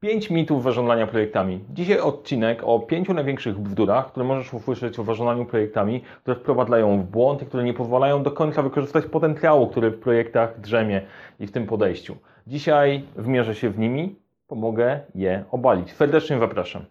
5 mitów zarządzania projektami. Dzisiaj odcinek o pięciu największych bzdurach, które możesz usłyszeć o zarządzaniu projektami, które wprowadzają w błąd i które nie pozwalają do końca wykorzystać potencjału, który w projektach drzemie i w tym podejściu. Dzisiaj wmierzę się w nimi, pomogę je obalić. Serdecznie zapraszam.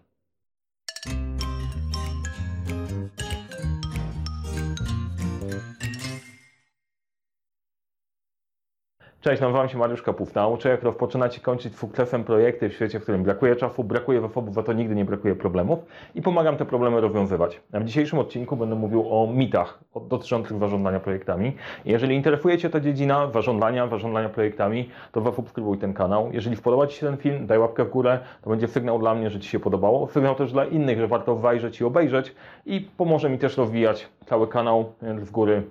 Cześć, nazywam się Mariusz Kapufta. Uczę, jak rozpoczynać i kończyć sukcesem projekty w świecie, w którym brakuje czasu, brakuje zasobów, za to nigdy nie brakuje problemów i pomagam te problemy rozwiązywać. A w dzisiejszym odcinku będę mówił o mitach dotyczących zarządzania projektami. Jeżeli interesuje Cię ta dziedzina zarządzania, zarządzania projektami, to zasubskrybuj ten kanał. Jeżeli spodoba Ci się ten film, daj łapkę w górę, to będzie sygnał dla mnie, że Ci się podobało. Sygnał też dla innych, że warto wejrzeć i obejrzeć i pomoże mi też rozwijać cały kanał, więc z góry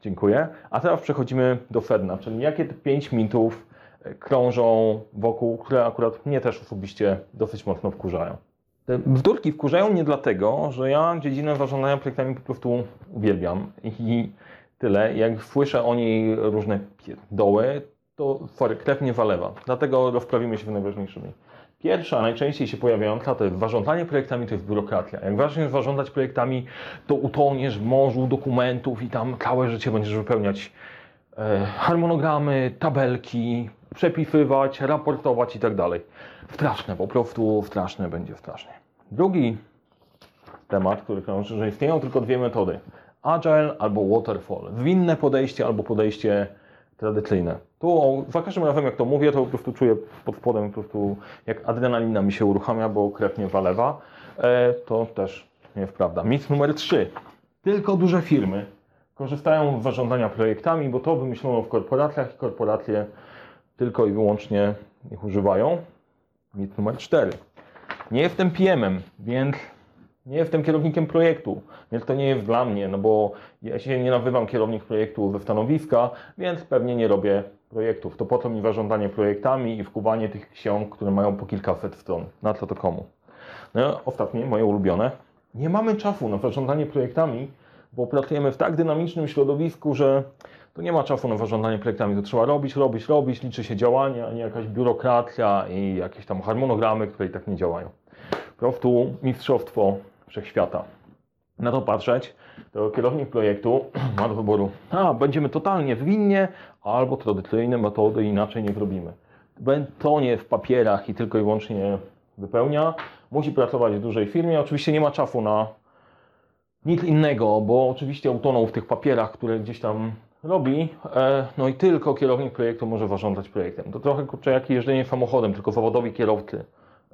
Dziękuję. A teraz przechodzimy do sedna, czyli jakie te pięć mitów e, krążą wokół, które akurat mnie też osobiście dosyć mocno wkurzają. Te bzdurki wkurzają mnie dlatego, że ja dziedzinę zarządzania projektami po prostu uwielbiam i tyle. Jak słyszę o niej różne doły, to sorry, krew mnie zalewa. Dlatego rozprawimy się w najważniejszymi. Pierwsza, najczęściej się pojawiająca, to jest zarządzanie projektami, to jest biurokracja. Jak ważne jest zarządzać projektami, to utoniesz w morzu dokumentów i tam całe życie będziesz wypełniać e, harmonogramy, tabelki, przepisywać, raportować i tak dalej. Straszne, po prostu straszne będzie strasznie. Drugi temat, który krąży, że istnieją tylko dwie metody. Agile albo waterfall. Zwinne podejście albo podejście tradycyjne. Tu za każdym razem jak to mówię, to po prostu czuję pod spodem po prostu jak adrenalina mi się uruchamia, bo krew mnie zalewa. E, to też nie jest prawda. Mit numer 3. Tylko duże firmy korzystają z zarządzania projektami, bo to wymyślono w korporacjach i korporacje tylko i wyłącznie ich używają. Mit numer 4. Nie jestem PM-em, więc nie jestem kierownikiem projektu, więc to nie jest dla mnie, no bo ja się nie nazywam kierownik projektu ze stanowiska, więc pewnie nie robię projektów. To po to mi zarządzanie projektami i wkuwanie tych ksiąg, które mają po kilkaset stron. Na co to komu? No, ostatnie, moje ulubione. Nie mamy czasu na zarządzanie projektami, bo pracujemy w tak dynamicznym środowisku, że to nie ma czasu na zarządzanie projektami. To trzeba robić, robić, robić, liczy się działania, a nie jakaś biurokracja i jakieś tam harmonogramy, które i tak nie działają. Po prostu mistrzostwo wszechświata. Na to patrzeć, to kierownik projektu ma do wyboru, a będziemy totalnie zwinnie, albo tradycyjne metody inaczej nie zrobimy. To nie w papierach i tylko i wyłącznie wypełnia. Musi pracować w dużej firmie. Oczywiście nie ma czasu na nic innego, bo oczywiście utonął w tych papierach, które gdzieś tam robi, e, no i tylko kierownik projektu może zarządzać projektem. To trochę kurczę jak jeżdżenie samochodem, tylko zawodowi kierowcy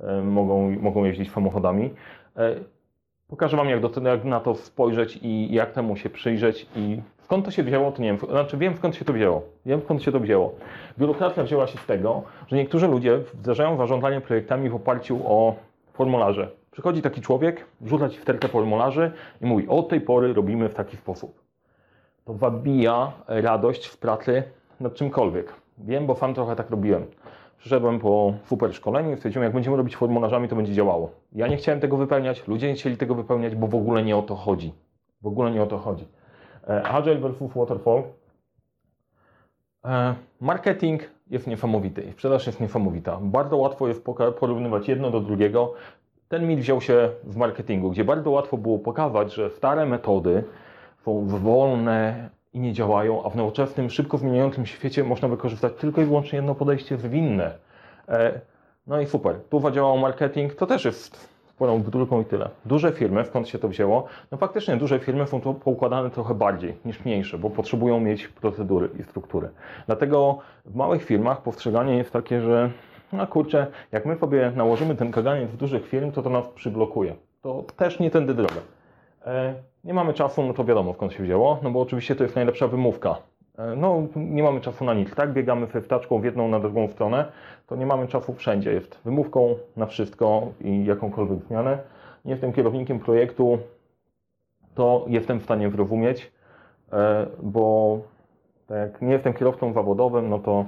e, mogą, mogą jeździć samochodami. Pokażę Wam, jak, do, jak na to spojrzeć i jak temu się przyjrzeć i skąd to się wzięło, to nie wiem. Znaczy wiem, skąd się to wzięło. Wiem, skąd się to wzięło. Biurokracja wzięła się z tego, że niektórzy ludzie wdrażają zarządzanie projektami w oparciu o formularze. Przychodzi taki człowiek, wrzuca Ci w terkę formularzy i mówi, od tej pory robimy w taki sposób. To zabija radość w pracy nad czymkolwiek. Wiem, bo sam trochę tak robiłem. Przyszedłem po super szkoleniu i jak będziemy robić formularzami, to będzie działało. Ja nie chciałem tego wypełniać, ludzie nie chcieli tego wypełniać, bo w ogóle nie o to chodzi. W ogóle nie o to chodzi. E, Agile versus Waterfall. E, marketing jest niesamowity, sprzedaż jest niesamowita. Bardzo łatwo jest porównywać jedno do drugiego. Ten mit wziął się w marketingu, gdzie bardzo łatwo było pokazać, że stare metody są wolne, i nie działają, a w nowoczesnym, szybko zmieniającym świecie można wykorzystać tylko i wyłącznie jedno podejście zwinne. E, no i super. Tu zadziałał marketing, to też jest sporą bzdurką i tyle. Duże firmy, skąd się to wzięło? No faktycznie duże firmy są to poukładane trochę bardziej niż mniejsze, bo potrzebują mieć procedury i struktury. Dlatego w małych firmach postrzeganie jest takie, że no kurczę, jak my sobie nałożymy ten kaganiec w dużych firm, to to nas przyblokuje. To też nie tędy droga. E, nie mamy czasu, no to wiadomo skąd się wzięło, no bo oczywiście to jest najlepsza wymówka. E, no, nie mamy czasu na nic, tak? Biegamy wtaczką w jedną na drugą stronę, to nie mamy czasu wszędzie. Jest wymówką na wszystko i jakąkolwiek zmianę. Nie jestem kierownikiem projektu, to jestem w stanie zrozumieć, e, bo tak jak nie jestem kierowcą zawodowym, no to,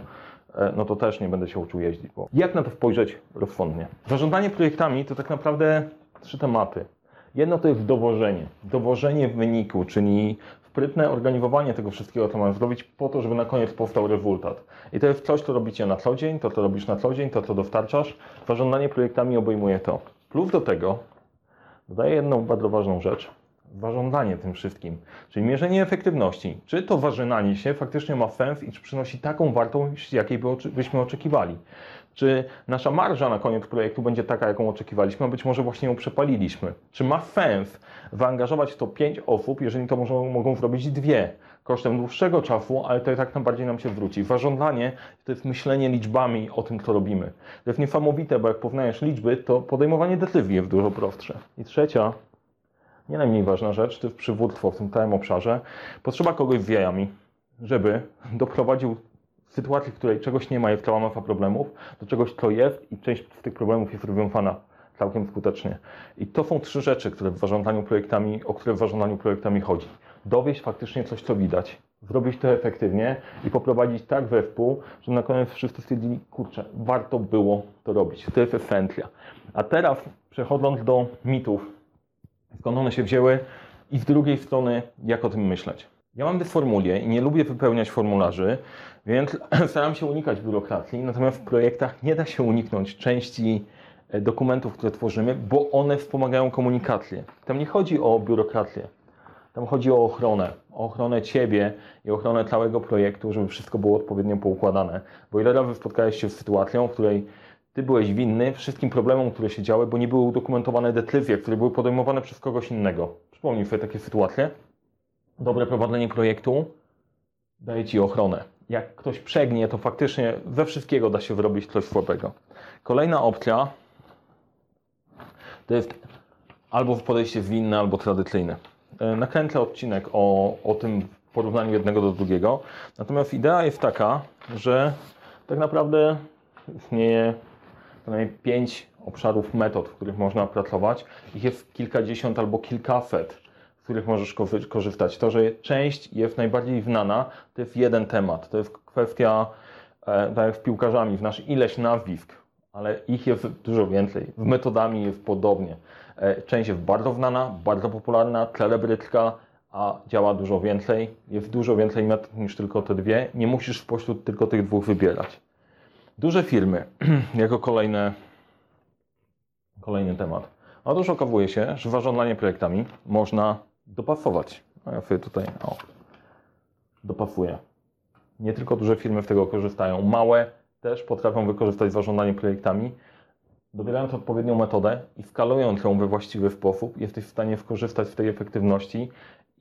no to też nie będę się uczył jeździć. Bo jak na to spojrzeć rozsądnie? Zarządzanie projektami to tak naprawdę trzy tematy. Jedno to jest dowożenie. Dowożenie wyniku, czyli sprytne organizowanie tego wszystkiego, co masz zrobić po to, żeby na koniec powstał rezultat. I to jest coś, co robicie na co dzień, to co robisz na co dzień, to co dostarczasz. Zarządzanie projektami obejmuje to. Plus do tego dodaję jedną bardzo ważną rzecz. Zarządzanie tym wszystkim, czyli mierzenie efektywności. Czy to warzynanie się faktycznie ma sens i czy przynosi taką wartość, jakiej by, byśmy oczekiwali. Czy nasza marża na koniec projektu będzie taka, jaką oczekiwaliśmy, a być może właśnie ją przepaliliśmy? Czy ma sens zaangażować w to pięć osób, jeżeli to może, mogą zrobić dwie? Kosztem dłuższego czasu, ale to i tak najbardziej nam się zwróci. Zarządzanie to jest myślenie liczbami o tym, co robimy. To jest niesamowite, bo jak poznajesz liczby, to podejmowanie decyzji jest dużo prostsze. I trzecia, nie najmniej ważna rzecz, to jest przywództwo w tym całym obszarze. Potrzeba kogoś z jajami, żeby doprowadził sytuacji, w której czegoś nie ma, jest cała masa problemów, do czegoś, co jest i część z tych problemów jest rozwiązana całkiem skutecznie. I to są trzy rzeczy, które w zarządzaniu projektami, o które w zarządzaniu projektami chodzi. Dowieść faktycznie coś, co widać, zrobić to efektywnie i poprowadzić tak we wpół, że na koniec wszyscy stwierdzili, kurczę, warto było to robić. To jest esencja. A teraz przechodząc do mitów, skąd one się wzięły i z drugiej strony, jak o tym myśleć. Ja mam dysformulię i nie lubię wypełniać formularzy, więc staram się unikać biurokracji, natomiast w projektach nie da się uniknąć części e, dokumentów, które tworzymy, bo one wspomagają komunikację. Tam nie chodzi o biurokrację, tam chodzi o ochronę, o ochronę Ciebie i ochronę całego projektu, żeby wszystko było odpowiednio poukładane. Bo ile razy spotkałeś się z sytuacją, w której Ty byłeś winny wszystkim problemom, które się działy, bo nie były udokumentowane decyzje, które były podejmowane przez kogoś innego. Przypomnij sobie takie sytuacje. Dobre prowadzenie projektu daje Ci ochronę jak ktoś przegnie, to faktycznie we wszystkiego da się wyrobić coś słabego. Kolejna opcja to jest albo podejście zwinne, albo tradycyjne. E, nakręcę odcinek o, o tym porównaniu jednego do drugiego. Natomiast idea jest taka, że tak naprawdę istnieje przynajmniej pięć obszarów metod, w których można pracować. Ich jest kilkadziesiąt albo kilkaset z których możesz korzystać. To, że część jest najbardziej znana, to jest jeden temat. To jest kwestia, e, tak jak z piłkarzami, znasz ileś nazwisk, ale ich jest dużo więcej. Z metodami jest podobnie. E, część jest bardzo znana, bardzo popularna, celebrycka, a działa dużo więcej. Jest dużo więcej metod niż tylko te dwie. Nie musisz spośród tylko tych dwóch wybierać. Duże firmy, jako kolejne, kolejny temat. Otóż okazuje się, że zarządzanie projektami można dopasować. A ja sobie tutaj o, dopasuję. Nie tylko duże firmy z tego korzystają, małe też potrafią wykorzystać zarządzanie projektami. Dobierając odpowiednią metodę i skalując ją we właściwy sposób, jesteś w stanie skorzystać z tej efektywności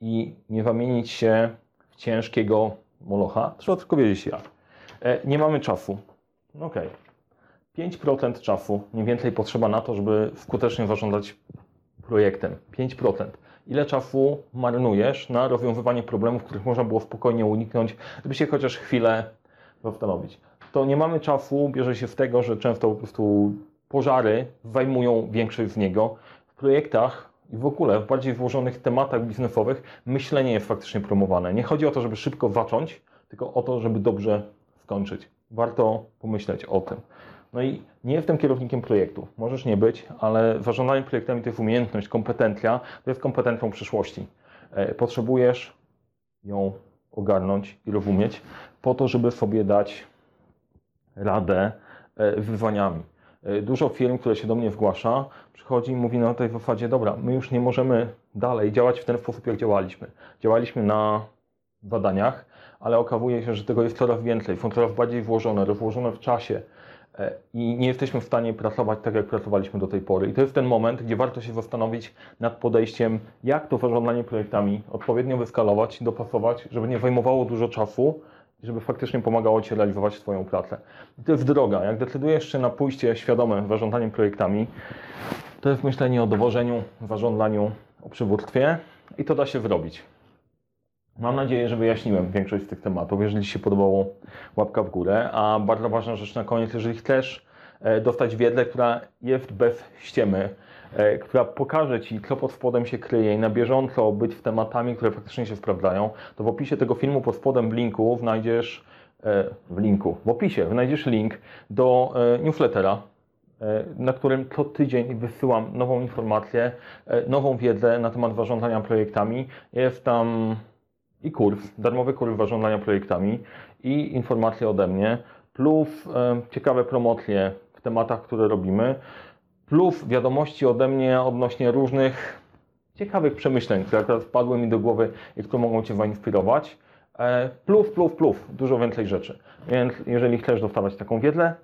i nie zamienić się w ciężkiego molocha. Trzeba tylko wiedzieć jak. E, nie mamy czasu. Ok. 5% czasu mniej więcej potrzeba na to, żeby skutecznie zarządzać projektem. 5% ile czasu marnujesz na rozwiązywanie problemów, których można było spokojnie uniknąć, gdyby się chociaż chwilę zastanowić. To nie mamy czasu, bierze się z tego, że często po prostu pożary zajmują większość z niego. W projektach i w ogóle w bardziej złożonych tematach biznesowych myślenie jest faktycznie promowane. Nie chodzi o to, żeby szybko zacząć, tylko o to, żeby dobrze skończyć. Warto pomyśleć o tym. No i nie jestem kierownikiem projektu. Możesz nie być, ale zarządzanie projektami to jest umiejętność, kompetencja, to jest kompetencją przyszłości. E, potrzebujesz ją ogarnąć i rozumieć po to, żeby sobie dać radę z e, wyzwaniami. E, dużo firm, które się do mnie zgłasza, przychodzi i mówi na tej zasadzie, dobra, my już nie możemy dalej działać w ten sposób, jak działaliśmy. Działaliśmy na badaniach, ale okazuje się, że tego jest coraz więcej, są coraz bardziej włożone, rozłożone w czasie, E, i nie jesteśmy w stanie pracować tak, jak pracowaliśmy do tej pory. I to jest ten moment, gdzie warto się zastanowić nad podejściem, jak to zarządzanie projektami odpowiednio wyskalować, dopasować, żeby nie zajmowało dużo czasu i żeby faktycznie pomagało Ci realizować swoją pracę. I to jest droga. Jak decydujesz się na pójście świadome zarządzaniem projektami, to jest myślenie o dowożeniu, zarządzaniu, o przywództwie i to da się zrobić. Mam nadzieję, że wyjaśniłem większość z tych tematów. Jeżeli się podobało, łapka w górę. A bardzo ważna rzecz na koniec, jeżeli chcesz e, dostać wiedzę, która jest bez ściemy, e, która pokaże Ci, co pod spodem się kryje i na bieżąco być w tematami, które faktycznie się sprawdzają, to w opisie tego filmu pod spodem w linku znajdziesz e, w linku, w opisie znajdziesz link do newslettera, na którym co tydzień wysyłam nową informację, nową wiedzę na temat zarządzania projektami. Jest tam i kurs, darmowy kurs zarządzania projektami i informacje ode mnie, plus e, ciekawe promocje w tematach, które robimy, plus wiadomości ode mnie odnośnie różnych ciekawych przemyśleń, które akurat wpadły mi do głowy i które mogą Cię zainspirować. E, plus, plus, plus, dużo więcej rzeczy. Więc jeżeli chcesz dostawać taką wiedzę,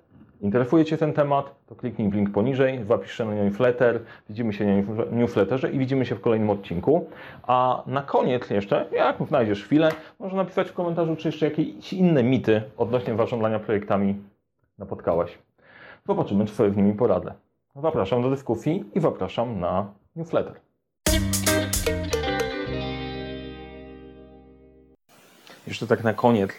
interesuje Cię ten temat, to kliknij w link poniżej, zapisz się na newsletter, widzimy się na newsletterze i widzimy się w kolejnym odcinku. A na koniec jeszcze, jak znajdziesz chwilę, można napisać w komentarzu, czy jeszcze jakieś inne mity odnośnie zarządzania projektami napotkałeś. Zobaczymy, czy sobie z nimi poradzę. Zapraszam do dyskusji i zapraszam na newsletter. Jeszcze tak na koniec,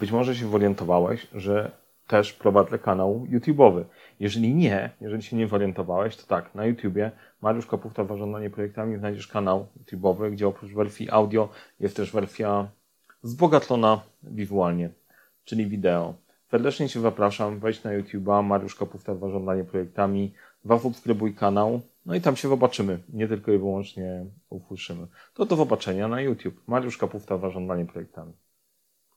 być może się zorientowałeś, że też prowadzę kanał YouTube'owy. Jeżeli nie, jeżeli się nie zorientowałeś, to tak, na YouTubie Mariusz Kapufta Zarządzanie Projektami znajdziesz kanał YouTube'owy, gdzie oprócz wersji audio jest też wersja wzbogacona wizualnie, czyli wideo. Serdecznie Cię zapraszam, wejdź na YouTube'a Mariusz Kapufta Zarządzanie Projektami, zasubskrybuj kanał, no i tam się zobaczymy, nie tylko i wyłącznie usłyszymy. To do zobaczenia na YouTube. Mariusz Kapufta Zarządzanie Projektami.